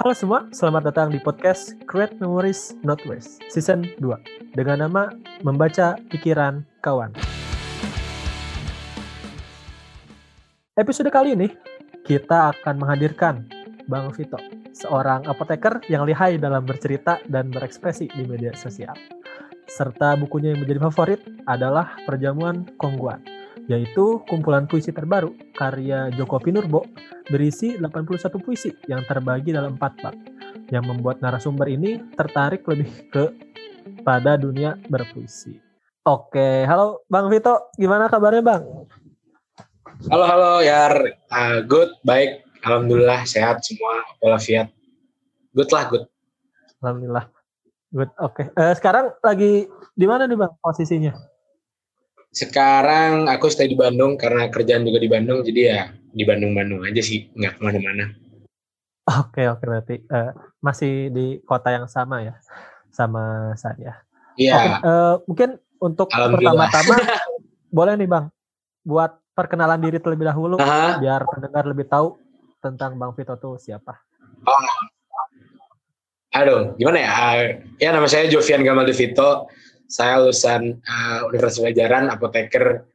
Halo semua, selamat datang di podcast Create Memories Not Waste Season 2 dengan nama Membaca Pikiran Kawan. Episode kali ini kita akan menghadirkan Bang Vito, seorang apoteker yang lihai dalam bercerita dan berekspresi di media sosial. Serta bukunya yang menjadi favorit adalah Perjamuan Kongguan, yaitu kumpulan puisi terbaru karya Joko Pinurbo berisi 81 puisi yang terbagi dalam empat bab yang membuat narasumber ini tertarik lebih ke pada dunia berpuisi. Oke, halo Bang Vito, gimana kabarnya Bang? Halo halo Yar, uh, good, baik, alhamdulillah sehat semua, walafiat, good lah good. Alhamdulillah, good. Oke, uh, sekarang lagi di mana nih Bang posisinya? Sekarang aku stay di Bandung karena kerjaan juga di Bandung, jadi ya di Bandung-Bandung aja sih, nggak ke mana-mana. Oke oke berarti uh, masih di kota yang sama ya, sama saya. Iya. Oke, uh, mungkin untuk pertama-tama boleh nih Bang, buat perkenalan diri terlebih dahulu, Aha. biar pendengar lebih tahu tentang Bang Vito tuh siapa. Oh. Aduh, gimana ya? Uh, ya nama saya Jovian Gamal De Vito. Saya lulusan uh, Universitas Pajajaran Apoteker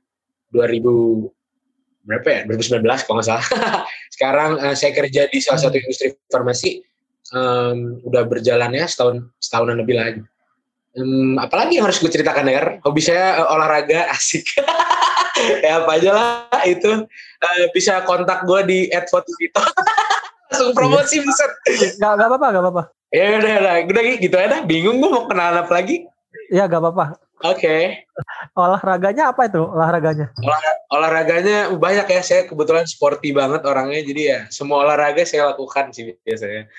2000 berapa ya? 2019 kalau nggak salah. Sekarang uh, saya kerja di salah satu industri farmasi. Um, udah berjalan ya setahun setahunan lebih lagi. Um, apalagi yang harus gue ceritakan ya? Hobi saya uh, olahraga asik. ya apa aja lah itu uh, bisa kontak gue di @fotovito. Langsung promosi buset. Gak, apa-apa, gak apa-apa. Ya udah, udah, udah gitu aja. Bingung gue mau kenalan apa lagi. Ya gak apa-apa. Oke. Olahraganya apa itu olahraganya? Olah- olahraganya banyak ya. Saya kebetulan sporty banget orangnya. Jadi ya semua olahraga saya lakukan sih biasanya.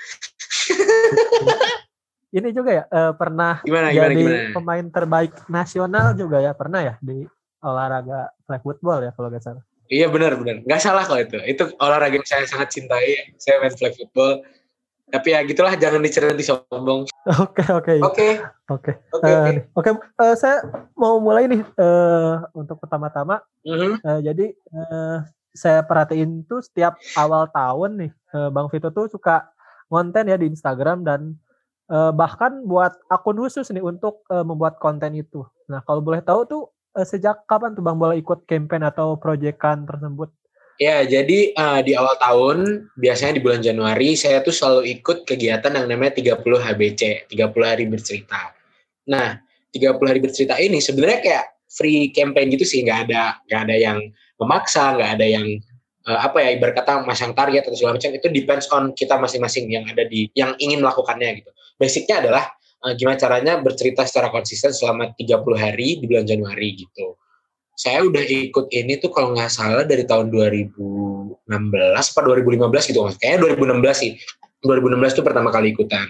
Ini juga ya eh, pernah Gimana, gimana, jadi gimana? pemain terbaik nasional juga ya pernah ya di olahraga flag football ya kalau gak salah. Iya benar benar. Nggak salah kalau itu. Itu olahraga yang saya sangat cintai. Saya main flag football. Tapi ya gitulah jangan diceritain sombong. Oke oke Oke. oke Oke Eh, oke. eh, saya mau mulai nih eh, untuk pertama-tama. Mhm. eh, jadi eh, saya perhatiin tuh setiap awal tahun nih eh, Bang Vito tuh suka konten ya di Instagram dan eh, bahkan buat akun khusus nih untuk eh, membuat konten itu. Nah kalau boleh tahu tuh eh, sejak kapan tuh Bang boleh ikut campaign atau proyekan tersebut? Ya, jadi eh, di awal tahun, biasanya di bulan Januari, saya tuh selalu ikut kegiatan yang namanya 30 HBC, 30 hari bercerita. Nah, 30 hari bercerita ini sebenarnya kayak free campaign gitu sih, nggak ada nggak ada yang memaksa, nggak ada yang eh, apa ya ibarat kata masang target atau segala macam itu depends on kita masing-masing yang ada di yang ingin melakukannya gitu. Basicnya adalah eh, gimana caranya bercerita secara konsisten selama 30 hari di bulan Januari gitu saya udah ikut ini tuh kalau nggak salah dari tahun 2016 apa 2015 gitu kayaknya 2016 sih. 2016 tuh pertama kali ikutan.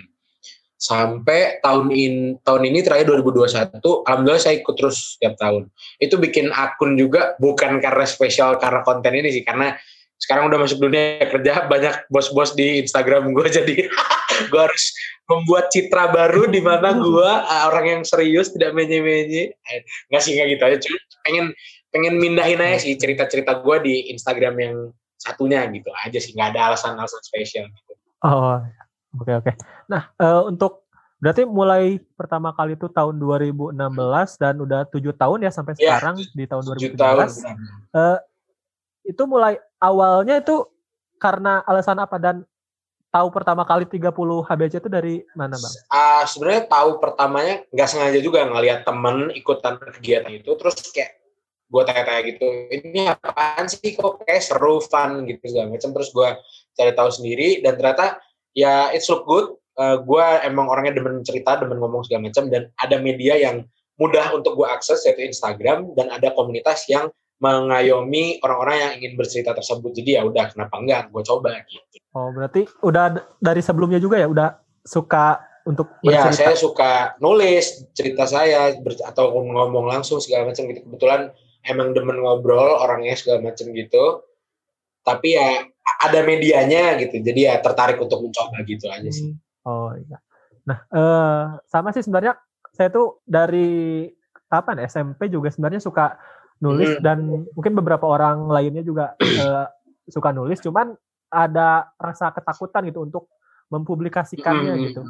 Sampai tahun in tahun ini terakhir 2021 alhamdulillah saya ikut terus setiap tahun. Itu bikin akun juga bukan karena spesial karena konten ini sih karena sekarang udah masuk dunia kerja banyak bos-bos di Instagram gue jadi gue harus membuat citra baru di mana gue uh, orang yang serius tidak menye-menye Eh, nggak sih nggak gitu aja cuma pengen pengen mindahin aja sih cerita-cerita gue di Instagram yang satunya gitu aja sih nggak ada alasan-alasan spesial gitu. Oh, oke oke. Nah, eh, untuk berarti mulai pertama kali itu tahun 2016 dan udah tujuh tahun ya sampai Ya, sekarang di tahun 2017. tujuh tahun Eh, itu mulai awalnya itu karena alasan apa dan tahu pertama kali 30 HBC itu dari mana, Bang? Ah, sebenarnya tahu pertamanya nggak sengaja juga ngelihat temen ikutan kegiatan itu terus kayak gue tanya-tanya gitu ini apaan sih kok? Kayak seru fun gitu segala macam terus gue cari tahu sendiri dan ternyata ya it's look good. Gue emang orangnya demen cerita demen ngomong segala macam dan ada media yang mudah untuk gue akses yaitu Instagram dan ada komunitas yang mengayomi orang-orang yang ingin bercerita tersebut jadi ya udah kenapa enggak gue coba gitu Oh, berarti udah dari sebelumnya juga ya udah suka untuk Iya, bercerita. saya suka nulis cerita saya ber- atau ngomong langsung segala macam gitu. Kebetulan emang demen ngobrol orangnya segala macam gitu. Tapi ya ada medianya gitu. Jadi ya tertarik untuk mencoba gitu aja sih. Hmm. Oh iya. Nah, eh sama sih sebenarnya saya tuh dari kapan ya, SMP juga sebenarnya suka nulis Hmm. dan mungkin beberapa orang lainnya juga eh, suka nulis cuman ada rasa ketakutan gitu untuk mempublikasikannya hmm. gitu.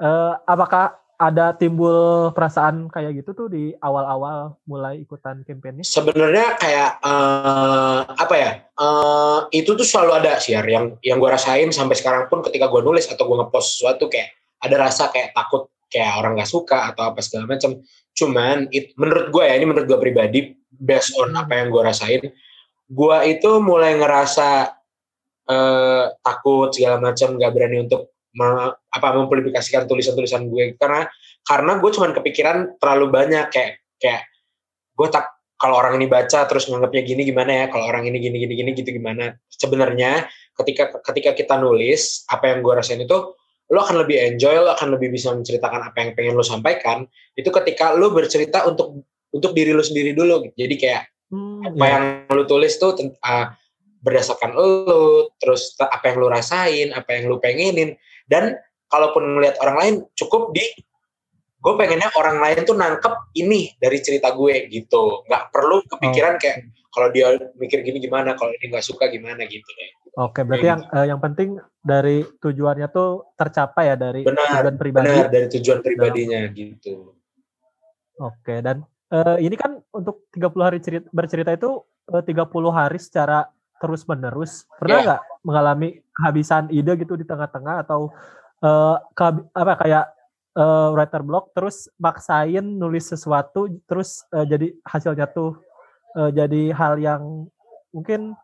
Uh, apakah ada timbul perasaan kayak gitu tuh di awal-awal mulai ikutan kampanye? Sebenarnya kayak uh, apa ya? Uh, itu tuh selalu ada sih yang yang gue rasain sampai sekarang pun ketika gue nulis atau gue ngepost sesuatu kayak ada rasa kayak takut kayak orang nggak suka atau apa segala macam. Cuman it, menurut gue ya ini menurut gue pribadi based on apa yang gue rasain, gue itu mulai ngerasa uh, takut segala macam, nggak berani untuk me, apa mempublikasikan tulisan-tulisan gue. Karena karena gue cuman kepikiran terlalu banyak kayak kayak gue tak kalau orang ini baca terus nganggapnya gini gimana ya kalau orang ini gini gini gini gitu gimana. Sebenarnya ketika ketika kita nulis apa yang gue rasain itu lo akan lebih enjoy lo akan lebih bisa menceritakan apa yang pengen lo sampaikan itu ketika lo bercerita untuk untuk diri lo sendiri dulu. Jadi kayak hmm, apa yeah. yang lo tulis tuh uh, berdasarkan lo terus apa yang lo rasain apa yang lo pengenin. Dan kalaupun melihat orang lain cukup di gue pengennya orang lain tuh nangkep ini dari cerita gue gitu. Nggak perlu kepikiran kayak kalau dia mikir gini gimana kalau ini nggak suka gimana gitu deh oke berarti yang uh, yang penting dari tujuannya tuh tercapai ya dari benar, tujuan pribadi benar dari tujuan pribadinya nah. gitu oke dan uh, ini kan untuk 30 hari cerita, bercerita itu eh, uh, 30 hari secara terus menerus pernah iya. nggak yeah. mengalami kehabisan ide gitu di tengah-tengah atau uh, apa kayak uh, writer block terus maksain nulis sesuatu terus uh, jadi hasilnya tuh uh, jadi hal yang mungkin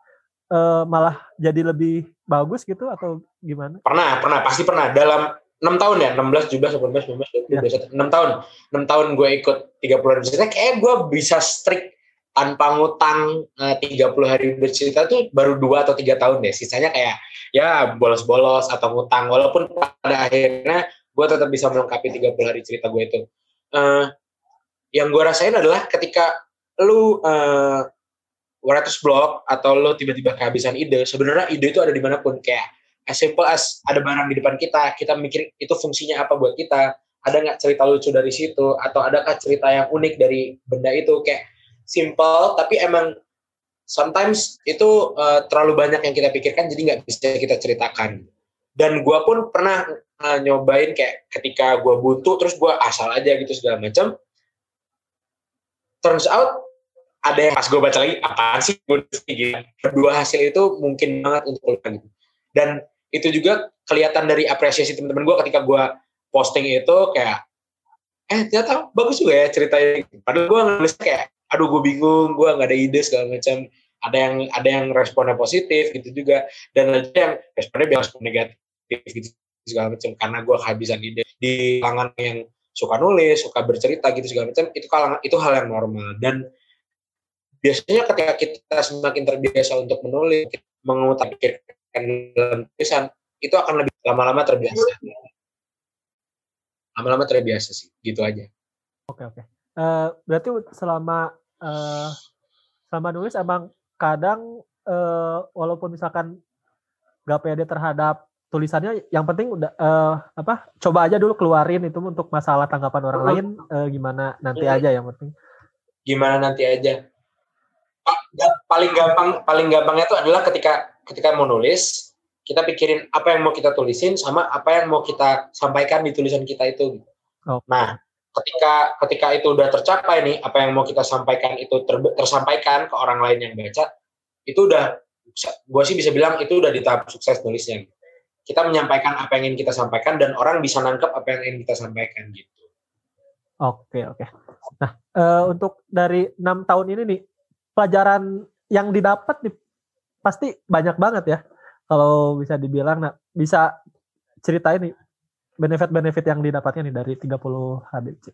uh, malah jadi lebih bagus gitu atau gimana? Pernah, pernah, pasti pernah. Dalam enam tahun ya, 16, 17, 18, 19, 20, ya. 21, 6 tahun. 6 tahun gue ikut 30 hari bercerita, kayak gue bisa strict tanpa ngutang uh, 30 hari bercerita tuh baru dua atau tiga tahun deh. Sisanya kayak ya bolos-bolos atau ngutang. Walaupun pada akhirnya gue tetap bisa melengkapi 30 hari cerita gue itu. Uh, yang gue rasain adalah ketika lu uh, writers block atau lu tiba-tiba kehabisan ide, sebenarnya ide itu ada di mana pun. Kayak as simple as ada barang di depan kita, kita mikir itu fungsinya apa buat kita, ada nggak cerita lucu dari situ, atau adakah cerita yang unik dari benda itu, kayak simple, tapi emang sometimes itu uh, terlalu banyak yang kita pikirkan, jadi nggak bisa kita ceritakan. Dan gue pun pernah uh, nyobain kayak ketika gue buntu terus gue asal aja gitu segala macam turns out ada yang pas gue baca lagi apaan sih gue gitu. kedua hasil itu mungkin banget untuk keluar gitu dan itu juga kelihatan dari apresiasi teman-teman gue ketika gue posting itu kayak eh ternyata bagus juga ya ceritanya. Padahal gue nulis kayak aduh gue bingung gue nggak ada ide segala macam. Ada yang ada yang responnya positif gitu juga dan ada yang responnya bilang negatif gitu segala macam karena gue kehabisan ide. Di kalangan yang suka nulis suka bercerita gitu segala macam itu kalangan itu hal yang normal. Dan biasanya ketika kita semakin terbiasa untuk menulis mengutamakan dalam tulisan itu akan lebih lama-lama terbiasa. Lama-lama terbiasa sih gitu aja. Oke oke. Uh, berarti selama uh, selama nulis emang kadang uh, walaupun misalkan gak pede terhadap tulisannya yang penting udah uh, apa coba aja dulu keluarin itu untuk masalah tanggapan orang lain uh, gimana nanti hmm. aja yang penting. Gimana nanti aja paling gampang paling gampangnya itu adalah ketika ketika mau nulis kita pikirin apa yang mau kita tulisin sama apa yang mau kita sampaikan di tulisan kita itu oh. nah ketika ketika itu udah tercapai nih apa yang mau kita sampaikan itu ter, tersampaikan ke orang lain yang baca itu udah gue sih bisa bilang itu udah di tahap sukses nulisnya kita menyampaikan apa yang ingin kita sampaikan dan orang bisa nangkep apa yang ingin kita sampaikan gitu. Oke oke. Nah uh, untuk dari enam tahun ini nih pelajaran yang didapat nih pasti banyak banget ya kalau bisa dibilang. Nah bisa ceritain nih benefit-benefit yang didapatnya nih dari 30 HBC.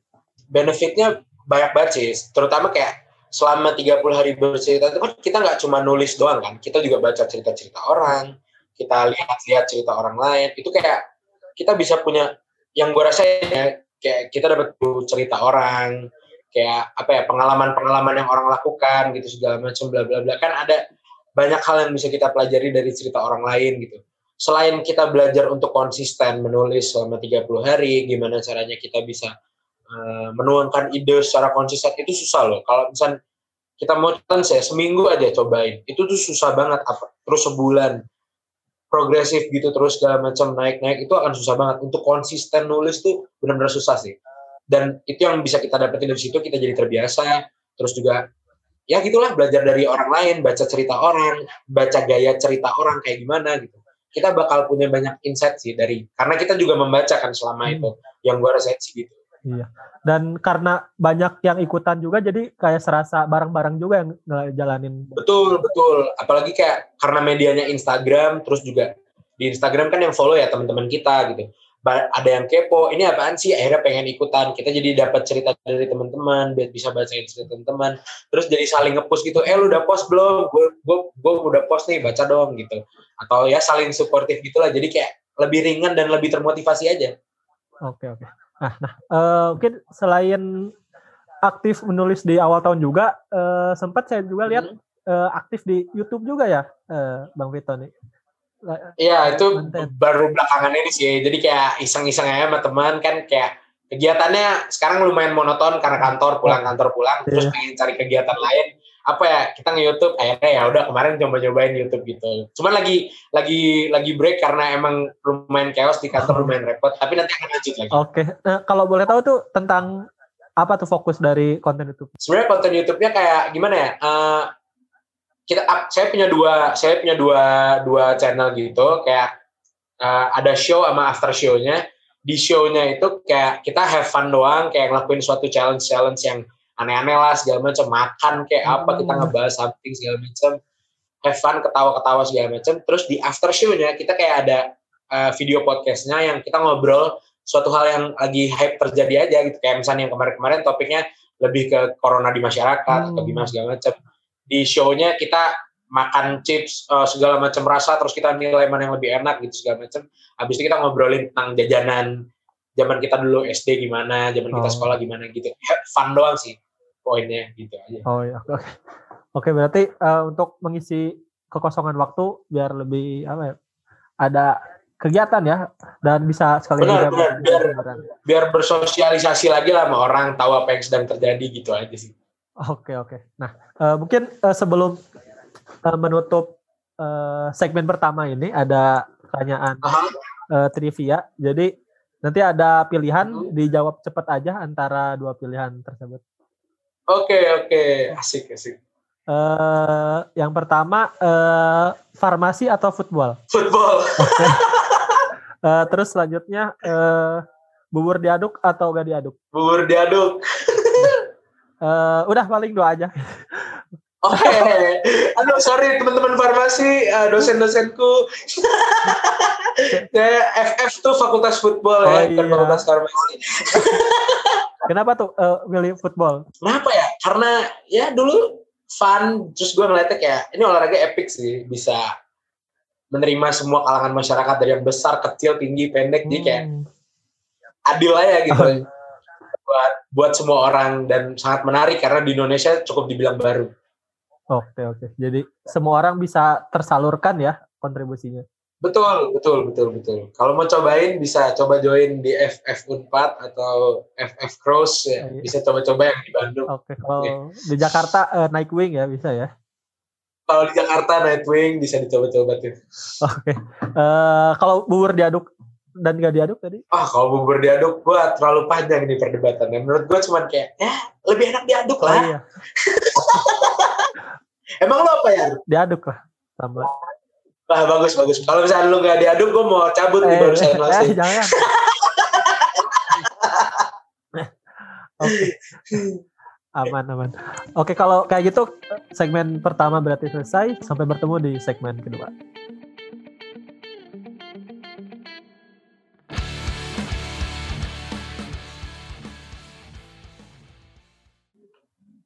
Benefitnya banyak banget sih, terutama kayak selama 30 hari bercerita itu kan kita nggak cuma nulis doang kan, kita juga baca cerita-cerita orang, kita lihat-lihat cerita orang lain itu kayak kita bisa punya yang gue rasa ya kayak kita dapat cerita orang kayak apa ya pengalaman-pengalaman yang orang lakukan gitu segala macam bla bla bla. Kan ada banyak hal yang bisa kita pelajari dari cerita orang lain gitu. Selain kita belajar untuk konsisten menulis selama 30 hari gimana caranya kita bisa uh, menuangkan ide secara konsisten itu susah loh. Kalau misal kita mau challenge ya seminggu aja cobain itu tuh susah banget. Apa terus sebulan progresif gitu terus segala macam naik-naik itu akan susah banget. Untuk konsisten nulis tuh benar-benar susah sih dan itu yang bisa kita dapetin dari situ kita jadi terbiasa. Terus juga ya gitulah belajar dari orang lain baca cerita orang baca gaya cerita orang kayak gimana gitu. Kita bakal punya banyak insight sih dari karena kita juga membaca kan selama hmm. itu yang gua rasain sih gitu. Iya. Dan karena banyak yang ikutan juga jadi kayak serasa bareng-bareng juga yang ngejalanin betul betul. Apalagi kayak karena medianya Instagram terus juga di Instagram kan yang follow ya teman-teman kita gitu ada yang kepo ini apaan sih? Akhirnya pengen ikutan. Kita jadi dapat cerita dari teman-teman biar bisa bacain cerita teman-teman. Terus jadi saling ngepost gitu eh lu udah post belum? Gue gue gue udah post nih baca dong gitu. Atau ya saling suportif gitulah jadi kayak lebih ringan dan lebih termotivasi aja. Oke oke. Nah nah uh, mungkin selain aktif menulis di awal tahun juga uh, sempat saya juga lihat hmm. uh, aktif di YouTube juga ya uh, Bang Vito nih Iya itu baru belakangan ini sih. Jadi kayak iseng-iseng aja sama teman kan kayak kegiatannya sekarang lumayan monoton karena kantor pulang kantor pulang yeah. terus pengen cari kegiatan lain apa ya kita nge YouTube akhirnya ya udah kemarin coba cobain YouTube gitu. Cuman lagi lagi lagi break karena emang lumayan chaos di kantor lumayan repot. Tapi nanti akan lanjut lagi. Oke, okay. nah, kalau boleh tahu tuh tentang apa tuh fokus dari konten YouTube? Sebenarnya konten YouTube-nya kayak gimana ya? Uh, kita saya punya dua saya punya dua dua channel gitu kayak uh, ada show sama after show-nya di show-nya itu kayak kita have fun doang kayak ngelakuin suatu challenge challenge yang aneh-aneh lah segala macam makan kayak apa kita hmm. ngebahas something segala macam have fun ketawa-ketawa segala macam terus di after show-nya kita kayak ada uh, video podcastnya yang kita ngobrol suatu hal yang lagi hype terjadi aja gitu kayak misalnya yang kemarin-kemarin topiknya lebih ke corona di masyarakat hmm. atau gimana segala macam di show-nya kita makan chips uh, segala macam rasa terus kita nilai mana yang lebih enak gitu segala macam. Habis itu kita ngobrolin tentang jajanan zaman kita dulu SD gimana, zaman oh. kita sekolah gimana gitu. Fun doang sih poinnya gitu aja. Oh iya. Oke. Oke, berarti uh, untuk mengisi kekosongan waktu biar lebih apa ya? Ada kegiatan ya dan bisa sekali benar, benar, biar, biar bersosialisasi lagi lah sama orang tahu apa yang sedang terjadi gitu aja sih. Oke oke. Nah uh, mungkin uh, sebelum uh, menutup uh, segmen pertama ini ada pertanyaan uh, trivia. Jadi nanti ada pilihan dijawab cepat aja antara dua pilihan tersebut. Oke oke asik asik. Uh, yang pertama uh, farmasi atau football? Football. Okay. uh, terus selanjutnya uh, bubur diaduk atau gak diaduk? Bubur diaduk. Uh, udah paling dua aja. Oke, okay. aduh sorry teman-teman farmasi, uh, dosen-dosenku. ya, FF tuh Fakultas Football oh, ya, iya. Fakultas Farmasi. Kenapa tuh uh, milih football? Kenapa ya? Karena ya dulu fun, terus gue ngeliatnya kayak ini olahraga epic sih, bisa menerima semua kalangan masyarakat dari yang besar, kecil, tinggi, pendek, hmm. jadi kayak hmm. adil aja gitu. Oh buat buat semua orang dan sangat menarik karena di Indonesia cukup dibilang baru. Oke oke. Jadi semua orang bisa tersalurkan ya kontribusinya. Betul betul betul betul. Kalau mau cobain bisa coba join di FF Unpad atau FF Cross ya. Iya. Bisa coba-coba yang di Bandung. Oke. Kalau okay. di Jakarta uh, naik wing ya bisa ya. Kalau di Jakarta Nightwing bisa dicoba-coba tuh. Oke. Okay. Uh, kalau bubur diaduk dan gak diaduk tadi? Ah, kalau bubur diaduk, gue terlalu panjang nih perdebatannya. Menurut gue cuman kayak, ya lebih enak diaduk lah. Oh, iya. Emang lo apa ya? Diaduk lah, sama. Wah, bagus, bagus. Kalau misalnya lu gak diaduk, gue mau cabut eh, nih baru saya Eh, jangan. Oke. Aman, aman. Oke, kalau kayak gitu, segmen pertama berarti selesai. Sampai bertemu di segmen kedua.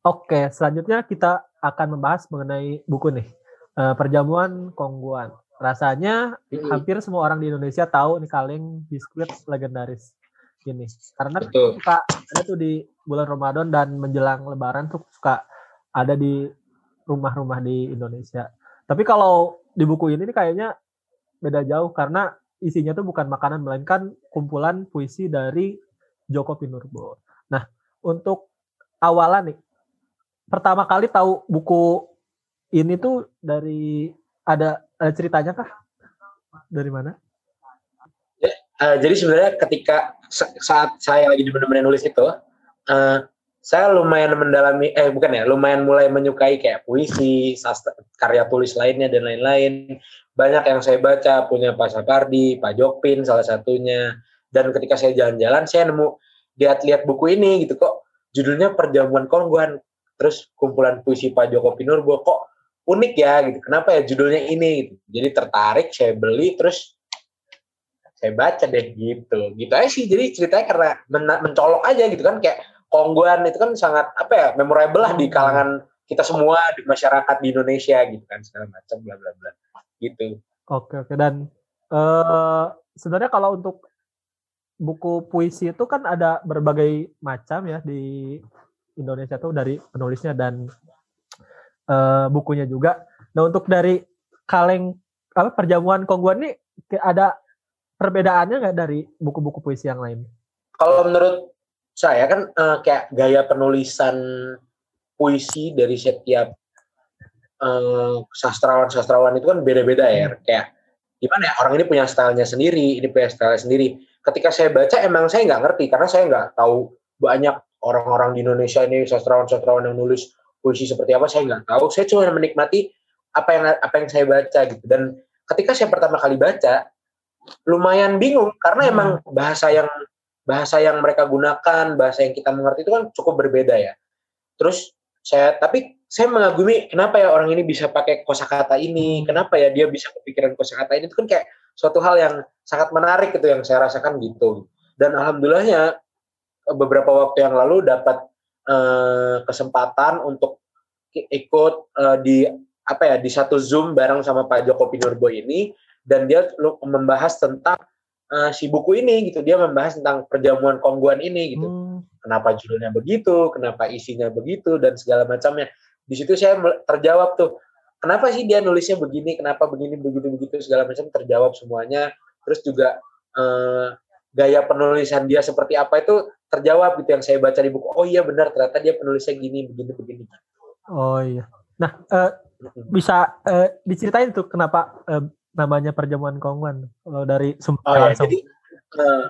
Oke, selanjutnya kita akan membahas mengenai buku nih, uh, Perjamuan Kongguan. Rasanya hmm. hampir semua orang di Indonesia tahu nih kaleng biskuit legendaris ini. Karena Betul. suka ada tuh di bulan Ramadan dan menjelang Lebaran tuh suka ada di rumah-rumah di Indonesia. Tapi kalau di buku ini nih kayaknya beda jauh karena isinya tuh bukan makanan melainkan kumpulan puisi dari Joko Pinurbo. Nah, untuk awalan nih pertama kali tahu buku ini tuh dari ada, ada ceritanya kah? dari mana? Uh, jadi sebenarnya ketika saat saya lagi benar-benar nulis itu, uh, saya lumayan mendalami, eh bukan ya, lumayan mulai menyukai kayak puisi, sastra, karya tulis lainnya dan lain-lain. Banyak yang saya baca, punya Pak Sapardi, Pak Jokpin salah satunya. Dan ketika saya jalan-jalan, saya nemu lihat-lihat buku ini gitu kok, judulnya Perjamuan Kongguan, terus kumpulan puisi Pak Joko Pinurbo kok unik ya gitu. Kenapa ya judulnya ini gitu. Jadi tertarik, saya beli terus saya baca deh gitu. Gitu aja sih. Jadi ceritanya karena mencolok aja gitu kan kayak Kongguan itu kan sangat apa ya memorable lah di hmm. kalangan kita semua di masyarakat di Indonesia gitu kan segala macam bla bla bla gitu. Oke oke dan uh, sebenarnya kalau untuk buku puisi itu kan ada berbagai macam ya di Indonesia tuh dari penulisnya dan uh, bukunya juga. Nah untuk dari kaleng apa perjamuan Kongguan ini ada perbedaannya nggak dari buku-buku puisi yang lain? Kalau menurut saya kan uh, kayak gaya penulisan puisi dari setiap uh, sastrawan-sastrawan itu kan beda-beda ya. Hmm. Kayak gimana ya orang ini punya stylenya sendiri, ini punya style sendiri. Ketika saya baca emang saya nggak ngerti karena saya nggak tahu banyak orang-orang di Indonesia ini sastrawan-sastrawan yang nulis puisi seperti apa saya nggak tahu. Saya cuma menikmati apa yang apa yang saya baca gitu. Dan ketika saya pertama kali baca lumayan bingung karena hmm. emang bahasa yang bahasa yang mereka gunakan, bahasa yang kita mengerti itu kan cukup berbeda ya. Terus saya tapi saya mengagumi kenapa ya orang ini bisa pakai kosakata ini, kenapa ya dia bisa kepikiran kosakata ini itu kan kayak suatu hal yang sangat menarik itu yang saya rasakan gitu. Dan alhamdulillahnya beberapa waktu yang lalu dapat eh, kesempatan untuk ikut eh, di apa ya di satu zoom bareng sama Pak Joko Pinurbo ini. Dan dia membahas tentang uh, si buku ini gitu. Dia membahas tentang perjamuan kongguan ini gitu. Hmm. kenapa judulnya begitu? Kenapa isinya begitu? Dan segala macamnya. Di situ saya terjawab tuh kenapa sih dia nulisnya begini? Kenapa begini begitu begitu segala macam? Terjawab semuanya. Terus juga uh, gaya penulisan dia seperti apa itu terjawab gitu yang saya baca di buku. Oh iya benar ternyata dia penulisnya gini begini begini. Oh iya. Nah uh, bisa uh, diceritain tuh kenapa uh, namanya perjamuan Kongwan kalau dari sumber oh, ya, jadi uh,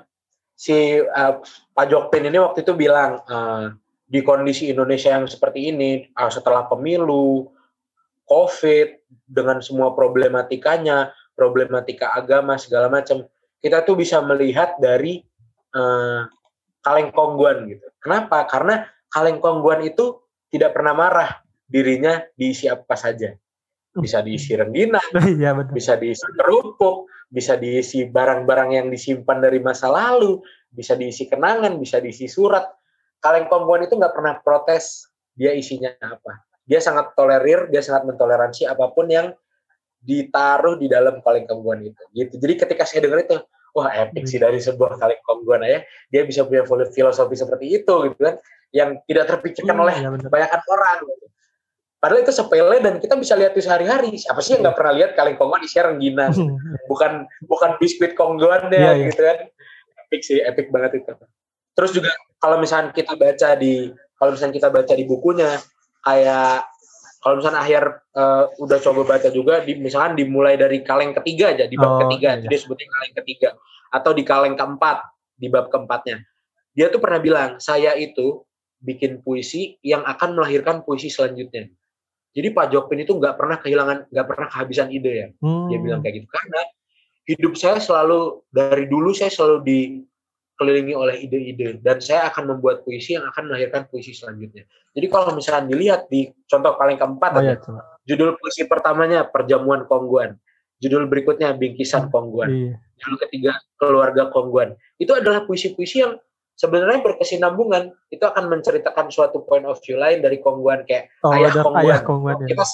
si uh, Pak Jokpin ini waktu itu bilang uh, di kondisi Indonesia yang seperti ini uh, setelah pemilu COVID dengan semua problematikanya problematika agama segala macam kita tuh bisa melihat dari uh, kaleng kongguan gitu kenapa karena kaleng kongguan itu tidak pernah marah dirinya diisi apa saja bisa diisi rengginang, ya, bisa diisi kerupuk, bisa diisi barang-barang yang disimpan dari masa lalu, bisa diisi kenangan, bisa diisi surat. Kaleng komponen itu nggak pernah protes dia isinya apa. Dia sangat tolerir, dia sangat mentoleransi apa pun yang ditaruh di dalam kaleng komponen itu. Gitu. Jadi ketika saya dengar itu, wah epic sih dari sebuah kaleng komponen ya, dia bisa punya filosofi seperti itu gitu kan, yang tidak terpikirkan hmm, oleh ya kebanyakan orang. Gitu Padahal itu sepele dan kita bisa lihat di sehari-hari. Siapa sih yang nggak pernah lihat kaleng kongguan isi rengginang? bukan bukan biskuit kongguan deh, yeah, iya. gitu kan. Epic sih, epic banget itu. Terus juga kalau misalnya kita baca di kalau misalnya kita baca di bukunya kayak kalau misalnya akhir uh, udah coba baca juga di misalkan dimulai dari kaleng ketiga aja di bab oh, ketiga iya. jadi sebutnya kaleng ketiga atau di kaleng keempat di bab keempatnya dia tuh pernah bilang saya itu bikin puisi yang akan melahirkan puisi selanjutnya jadi Pak Jokpin itu nggak pernah kehilangan, nggak pernah kehabisan ide ya. Hmm. Dia bilang kayak gitu karena hidup saya selalu dari dulu saya selalu dikelilingi oleh ide-ide dan saya akan membuat puisi yang akan melahirkan puisi selanjutnya. Jadi kalau misalnya dilihat di contoh paling keempat, oh, ya, judul puisi pertamanya Perjamuan Kongguan, judul berikutnya Bingkisan hmm, Kongguan, iya. judul ketiga Keluarga Kongguan. Itu adalah puisi-puisi yang sebenarnya berkesinambungan itu akan menceritakan suatu point of view lain dari Kongguan kayak oh, ayah Kongguan. Ayah Kongguan ya. Kita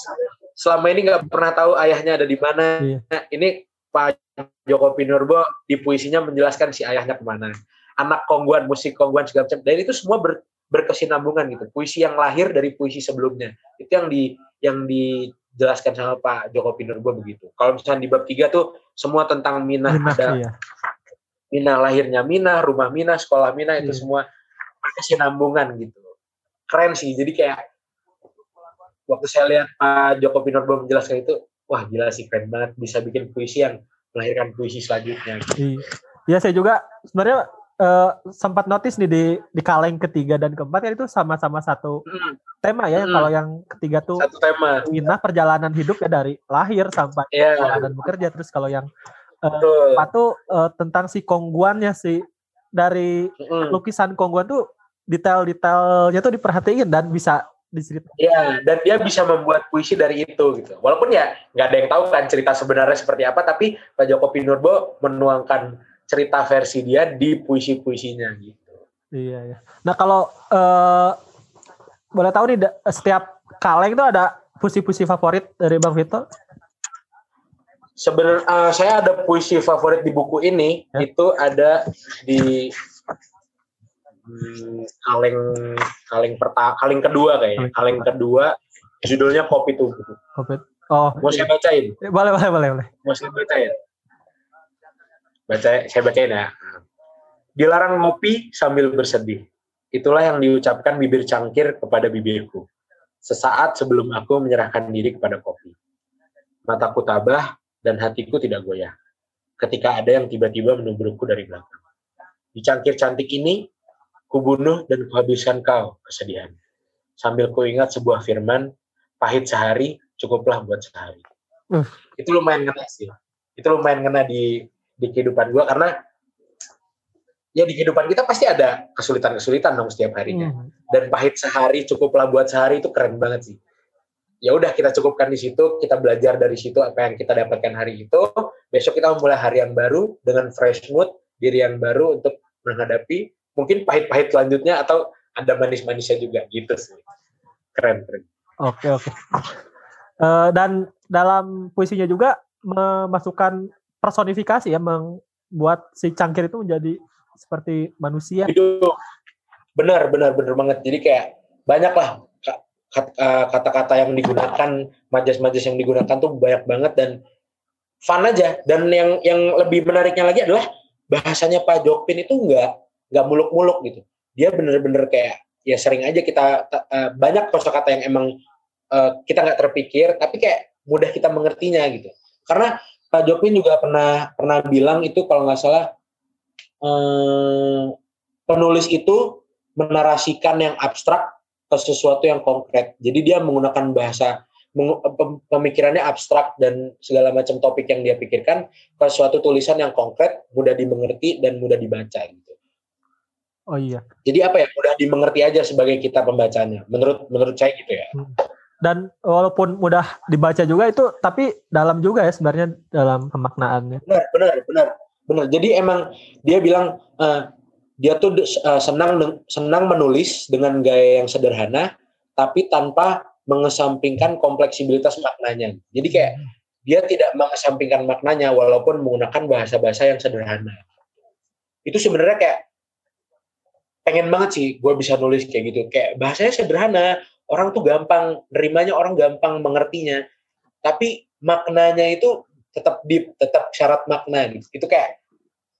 selama ini nggak pernah tahu ayahnya ada di mana. Iya. Nah, ini Pak Joko Pinurbo di puisinya menjelaskan si ayahnya ke mana. Anak Kongguan, musik Kongguan segala macam. Dan itu semua ber, berkesinambungan gitu. Puisi yang lahir dari puisi sebelumnya. Itu yang di yang dijelaskan sama Pak Joko Pinurbo begitu. Kalau misalnya di bab tiga tuh semua tentang Minah, Minah ada iya. Mina lahirnya Mina, rumah Mina, sekolah Mina itu hmm. semua kesinambungan gitu. Keren sih. Jadi kayak waktu saya lihat Pak Joko Pinurbo menjelaskan itu, wah gila sih keren banget bisa bikin puisi yang melahirkan puisi selanjutnya. Iya, ya, saya juga sebenarnya uh, sempat notice nih di di kaleng ketiga dan keempat kan itu sama-sama satu hmm. tema ya. Hmm. Kalau yang ketiga tuh satu tema. Perjalanan hidup ya dari lahir sampai yeah. perjalanan bekerja. Terus kalau yang uh, empat tuh uh, tentang si kongguannya si dari hmm. lukisan kongguan tuh detail-detailnya tuh diperhatiin dan bisa diceritakan. Iya, dan dia bisa membuat puisi dari itu gitu. Walaupun ya nggak ada yang tahu kan cerita sebenarnya seperti apa, tapi Pak Joko Pinurbo menuangkan cerita versi dia di puisi-puisinya gitu. Iya, iya. Nah kalau uh, boleh tahu nih setiap kaleng itu ada puisi-puisi favorit dari Bang Vito? Sebenarnya uh, saya ada puisi favorit di buku ini ya? itu ada di hmm, kaleng kaleng pertama kaleng kedua kayaknya kaleng kedua judulnya kopi tubuh. Kopi. Oh. Mau saya bacain? Boleh boleh boleh boleh. Mau saya bacain? Baca, saya bacain ya. Dilarang ngopi sambil bersedih. Itulah yang diucapkan bibir cangkir kepada bibirku. Sesaat sebelum aku menyerahkan diri kepada kopi. Mataku tabah dan hatiku tidak goyah. Ketika ada yang tiba-tiba menubrukku dari belakang. Di cangkir cantik ini, kubunuh dan kuhabiskan kau kesedihan. Sambil kuingat sebuah firman, pahit sehari, cukuplah buat sehari. Uh. Itu lumayan kena sih. Itu lumayan kena di di kehidupan gue karena ya di kehidupan kita pasti ada kesulitan-kesulitan dong setiap harinya. Hmm. Dan pahit sehari cukuplah buat sehari itu keren banget sih. Ya udah kita cukupkan di situ, kita belajar dari situ apa yang kita dapatkan hari itu. Besok kita memulai hari yang baru dengan fresh mood, diri yang baru untuk menghadapi mungkin pahit-pahit selanjutnya atau ada manis-manisnya juga gitu sih. Keren, keren. Oke, oke. Uh, dan dalam puisinya juga memasukkan personifikasi ya membuat si cangkir itu menjadi seperti manusia. Itu benar benar benar banget. Jadi kayak banyak lah eh, kata-kata yang digunakan, majas-majas yang digunakan tuh banyak banget dan fun aja. Dan yang yang lebih menariknya lagi adalah bahasanya Pak Jokpin itu nggak nggak muluk-muluk gitu. Dia bener-bener kayak ya sering aja kita uh, banyak kosakata yang emang uh, kita nggak terpikir, tapi kayak mudah kita mengertinya gitu. Karena Pak Jokowi juga pernah pernah bilang itu kalau nggak salah eh, penulis itu menarasikan yang abstrak ke sesuatu yang konkret. Jadi dia menggunakan bahasa pemikirannya abstrak dan segala macam topik yang dia pikirkan ke suatu tulisan yang konkret, mudah dimengerti dan mudah dibaca gitu. Oh iya. Jadi apa ya mudah dimengerti aja sebagai kita pembacanya. Menurut menurut saya gitu ya. Hmm dan walaupun mudah dibaca juga itu tapi dalam juga ya sebenarnya dalam pemaknaannya benar benar benar benar jadi emang dia bilang uh, dia tuh uh, senang senang menulis dengan gaya yang sederhana tapi tanpa mengesampingkan kompleksibilitas maknanya jadi kayak dia tidak mengesampingkan maknanya walaupun menggunakan bahasa-bahasa yang sederhana itu sebenarnya kayak pengen banget sih gue bisa nulis kayak gitu. Kayak bahasanya sederhana orang tuh gampang nerimanya orang gampang mengertinya. Tapi maknanya itu tetap deep tetap syarat makna gitu. Itu kayak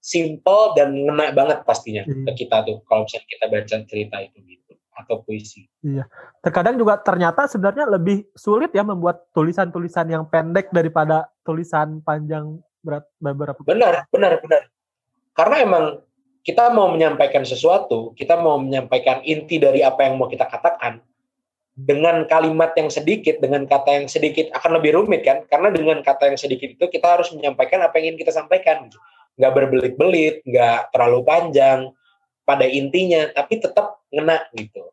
simple dan ngena banget pastinya hmm. ke kita tuh kalau misalnya kita baca cerita itu gitu atau puisi. Iya. Terkadang juga ternyata sebenarnya lebih sulit ya membuat tulisan-tulisan yang pendek daripada tulisan panjang berat beberapa benar benar benar. Karena emang kita mau menyampaikan sesuatu kita mau menyampaikan inti dari apa yang mau kita katakan dengan kalimat yang sedikit, dengan kata yang sedikit akan lebih rumit kan? Karena dengan kata yang sedikit itu kita harus menyampaikan apa yang ingin kita sampaikan. Nggak berbelit-belit, nggak terlalu panjang pada intinya, tapi tetap ngena gitu.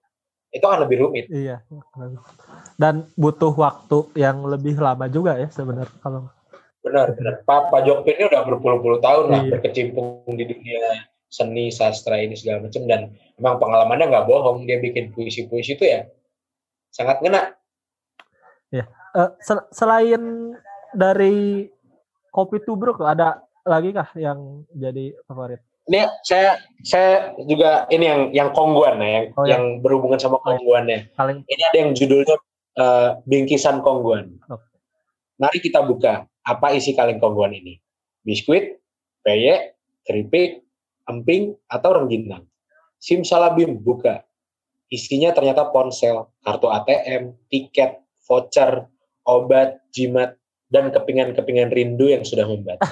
Itu akan lebih rumit. Iya. Dan butuh waktu yang lebih lama juga ya sebenarnya kalau Benar, benar. Pak, Pak Jokpin ini udah berpuluh-puluh tahun lah iya. berkecimpung di dunia seni, sastra ini segala macam dan memang pengalamannya nggak bohong. Dia bikin puisi-puisi itu ya sangat ngena. Ya, uh, sel selain dari kopi tubruk ada lagi kah yang jadi favorit? Ini saya saya juga ini yang yang kongguan ya, yang oh, ya. yang berhubungan sama oh, kongguannya. Paling... Ini ada yang judulnya uh, bingkisan kongguan. Okay. Mari kita buka apa isi kaleng kongguan ini. Biskuit, peyek, keripik, emping, atau rengginang. Simsalabim buka. Isinya ternyata ponsel, kartu ATM, tiket, voucher, obat, jimat, dan kepingan-kepingan rindu yang sudah membatu.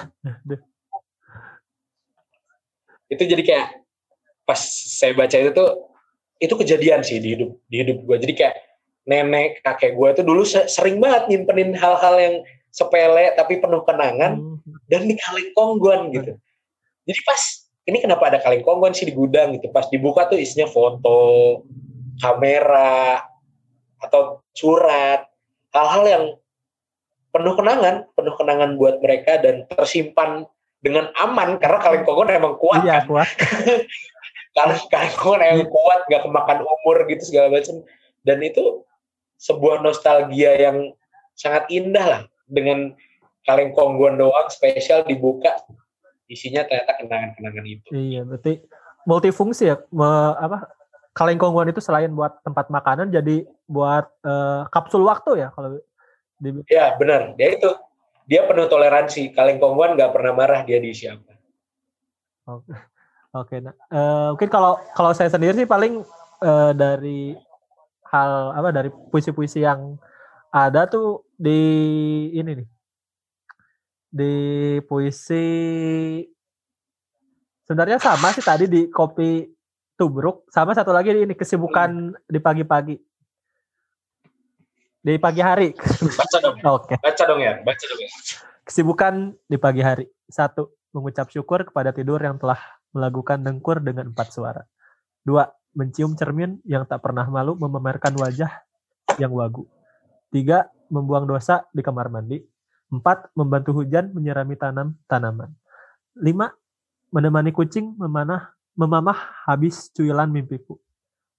itu jadi kayak pas saya baca itu tuh itu kejadian sih di hidup di hidup gue. Jadi kayak nenek kakek gue itu dulu sering banget nyimpenin hal-hal yang sepele tapi penuh kenangan hmm. dan di kaleng kongguan gitu. Jadi pas ini kenapa ada kaleng kongguan sih di gudang gitu. Pas dibuka tuh isinya foto, kamera atau surat, hal-hal yang penuh kenangan, penuh kenangan buat mereka dan tersimpan dengan aman karena kaleng kongguan emang kuat. Iya, kan? kuat. karena kaleng kongguan emang kuat, gak kemakan umur gitu segala macam. Dan itu sebuah nostalgia yang sangat indah lah dengan kaleng kongguan doang spesial dibuka isinya ternyata kenangan-kenangan itu. Iya, berarti multifungsi ya. Me, apa kaleng kongguan itu selain buat tempat makanan jadi buat uh, kapsul waktu ya kalau di... Ya, benar. Dia itu dia penuh toleransi. Kaleng kongguan nggak pernah marah dia di siapa. Oke. Oke, nah, uh, mungkin kalau kalau saya sendiri sih paling uh, dari hal apa dari puisi-puisi yang ada tuh di ini nih di puisi sebenarnya sama sih tadi di kopi tubruk. Sama satu lagi ini kesibukan di pagi-pagi. Di pagi hari. Baca dong. Oke. Okay. baca dong ya baca dong ya. Kesibukan di pagi hari. Satu mengucap syukur kepada tidur yang telah melakukan dengkur dengan empat suara. Dua mencium cermin yang tak pernah malu memamerkan wajah yang wagu. Tiga, membuang dosa di kamar mandi. Empat, membantu hujan menyirami tanam tanaman. Lima, menemani kucing memanah memamah habis cuilan mimpiku.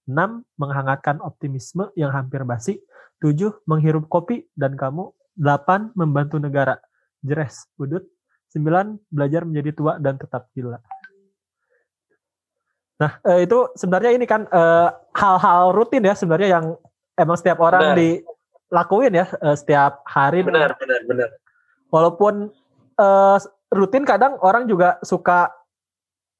Enam, menghangatkan optimisme yang hampir basi. Tujuh, menghirup kopi dan kamu. Delapan, membantu negara. Jeres, udut. Sembilan, belajar menjadi tua dan tetap gila. Nah, eh, itu sebenarnya ini kan eh, hal-hal rutin ya sebenarnya yang emang setiap orang benar. dilakuin ya eh, setiap hari. Benar, benar, benar. Walaupun uh, rutin kadang orang juga suka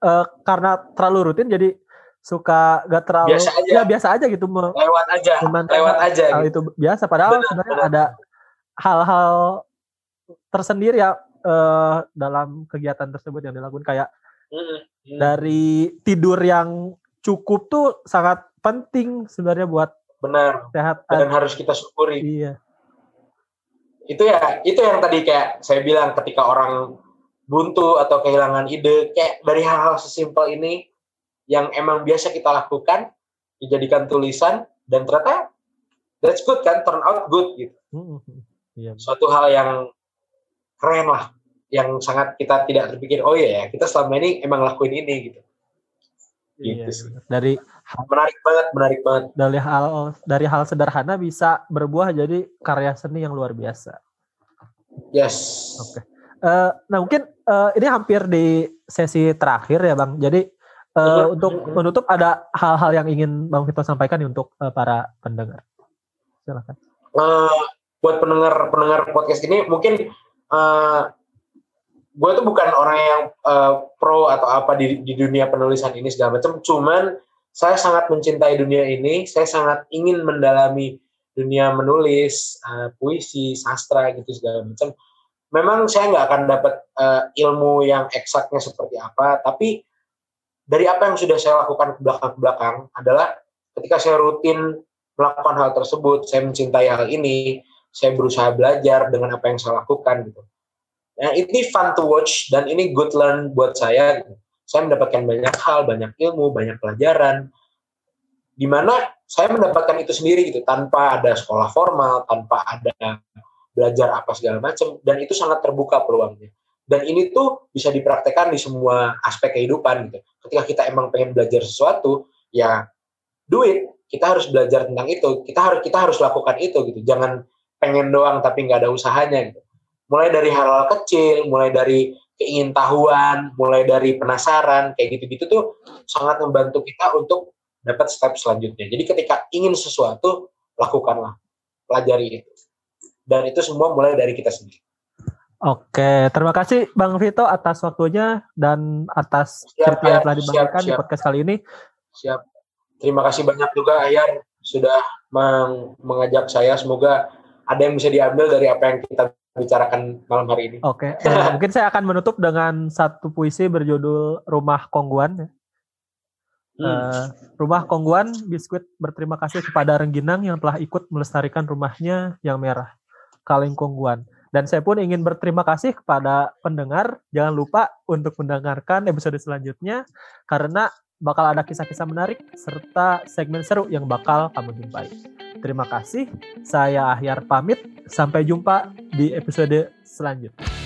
uh, karena terlalu rutin jadi suka gak terlalu biasa aja. ya biasa aja gitu lewat aja lewat aja hal gitu. itu biasa padahal benar, sebenarnya benar. ada hal-hal tersendiri ya uh, dalam kegiatan tersebut yang dilakukan kayak hmm. dari tidur yang cukup tuh sangat penting sebenarnya buat benar sehat dan harus kita syukuri iya itu ya itu yang tadi kayak saya bilang ketika orang buntu atau kehilangan ide kayak dari hal-hal sesimpel ini yang emang biasa kita lakukan dijadikan tulisan dan ternyata that's good kan turn out good gitu hmm. yeah. suatu hal yang keren lah yang sangat kita tidak terpikir oh iya ya kita selama ini emang lakuin ini gitu iya, gitu dari menarik banget menarik banget. Dari hal dari hal sederhana bisa berbuah jadi karya seni yang luar biasa. Yes. Oke. Okay. uh, eh, nah mungkin uh, ini hampir di sesi terakhir ya bang. Jadi uh, untuk menutup ada hal-hal yang ingin bang Vito sampaikan nih untuk uh, para pendengar? Silakan. Uh, buat pendengar pendengar podcast ini mungkin uh, gue tuh bukan orang yang uh, pro atau apa di, di dunia penulisan ini segala macam cuman saya sangat mencintai dunia ini. Saya sangat ingin mendalami dunia menulis uh, puisi sastra gitu segala macam. Memang saya nggak akan dapat uh, ilmu yang eksaknya seperti apa tapi dari apa yang sudah saya lakukan ke belakang belakang adalah ketika saya rutin melakukan hal tersebut saya mencintai hal ini saya berusaha belajar dengan apa yang saya lakukan gitu. Ya, ini fun to watch dan ini good learn buat saya. Saya mendapatkan banyak hal, banyak ilmu, banyak pelajaran. Di mana saya mendapatkan itu sendiri gitu, tanpa ada sekolah formal, tanpa ada belajar apa segala macam, dan itu sangat terbuka peluangnya. Dan ini tuh bisa dipraktekkan di semua aspek kehidupan gitu. Ketika kita emang pengen belajar sesuatu, ya duit kita harus belajar tentang itu. Kita harus kita harus lakukan itu gitu. Jangan pengen doang tapi nggak ada usahanya gitu mulai dari hal-hal kecil, mulai dari keingintahuan, mulai dari penasaran, kayak gitu-gitu tuh sangat membantu kita untuk dapat step selanjutnya. Jadi ketika ingin sesuatu, lakukanlah, pelajari itu. Dan itu semua mulai dari kita sendiri. Oke, terima kasih Bang Vito atas waktunya dan atas siap, cerita yang telah dibagikan di podcast kali ini. Siap. Terima kasih banyak juga Ayar sudah meng mengajak saya. Semoga ada yang bisa diambil dari apa yang kita bicarakan malam hari ini. Oke, okay. uh, mungkin saya akan menutup dengan satu puisi berjudul Rumah Kongguan. Hmm. Uh, rumah Kongguan, Biskuit berterima kasih kepada Rengginang yang telah ikut melestarikan rumahnya yang merah, Kaleng Kongguan. Dan saya pun ingin berterima kasih kepada pendengar. Jangan lupa untuk mendengarkan episode selanjutnya karena bakal ada kisah-kisah menarik serta segmen seru yang bakal kamu jumpai. Terima kasih. Saya Ahyar pamit. Sampai jumpa di episode selanjutnya.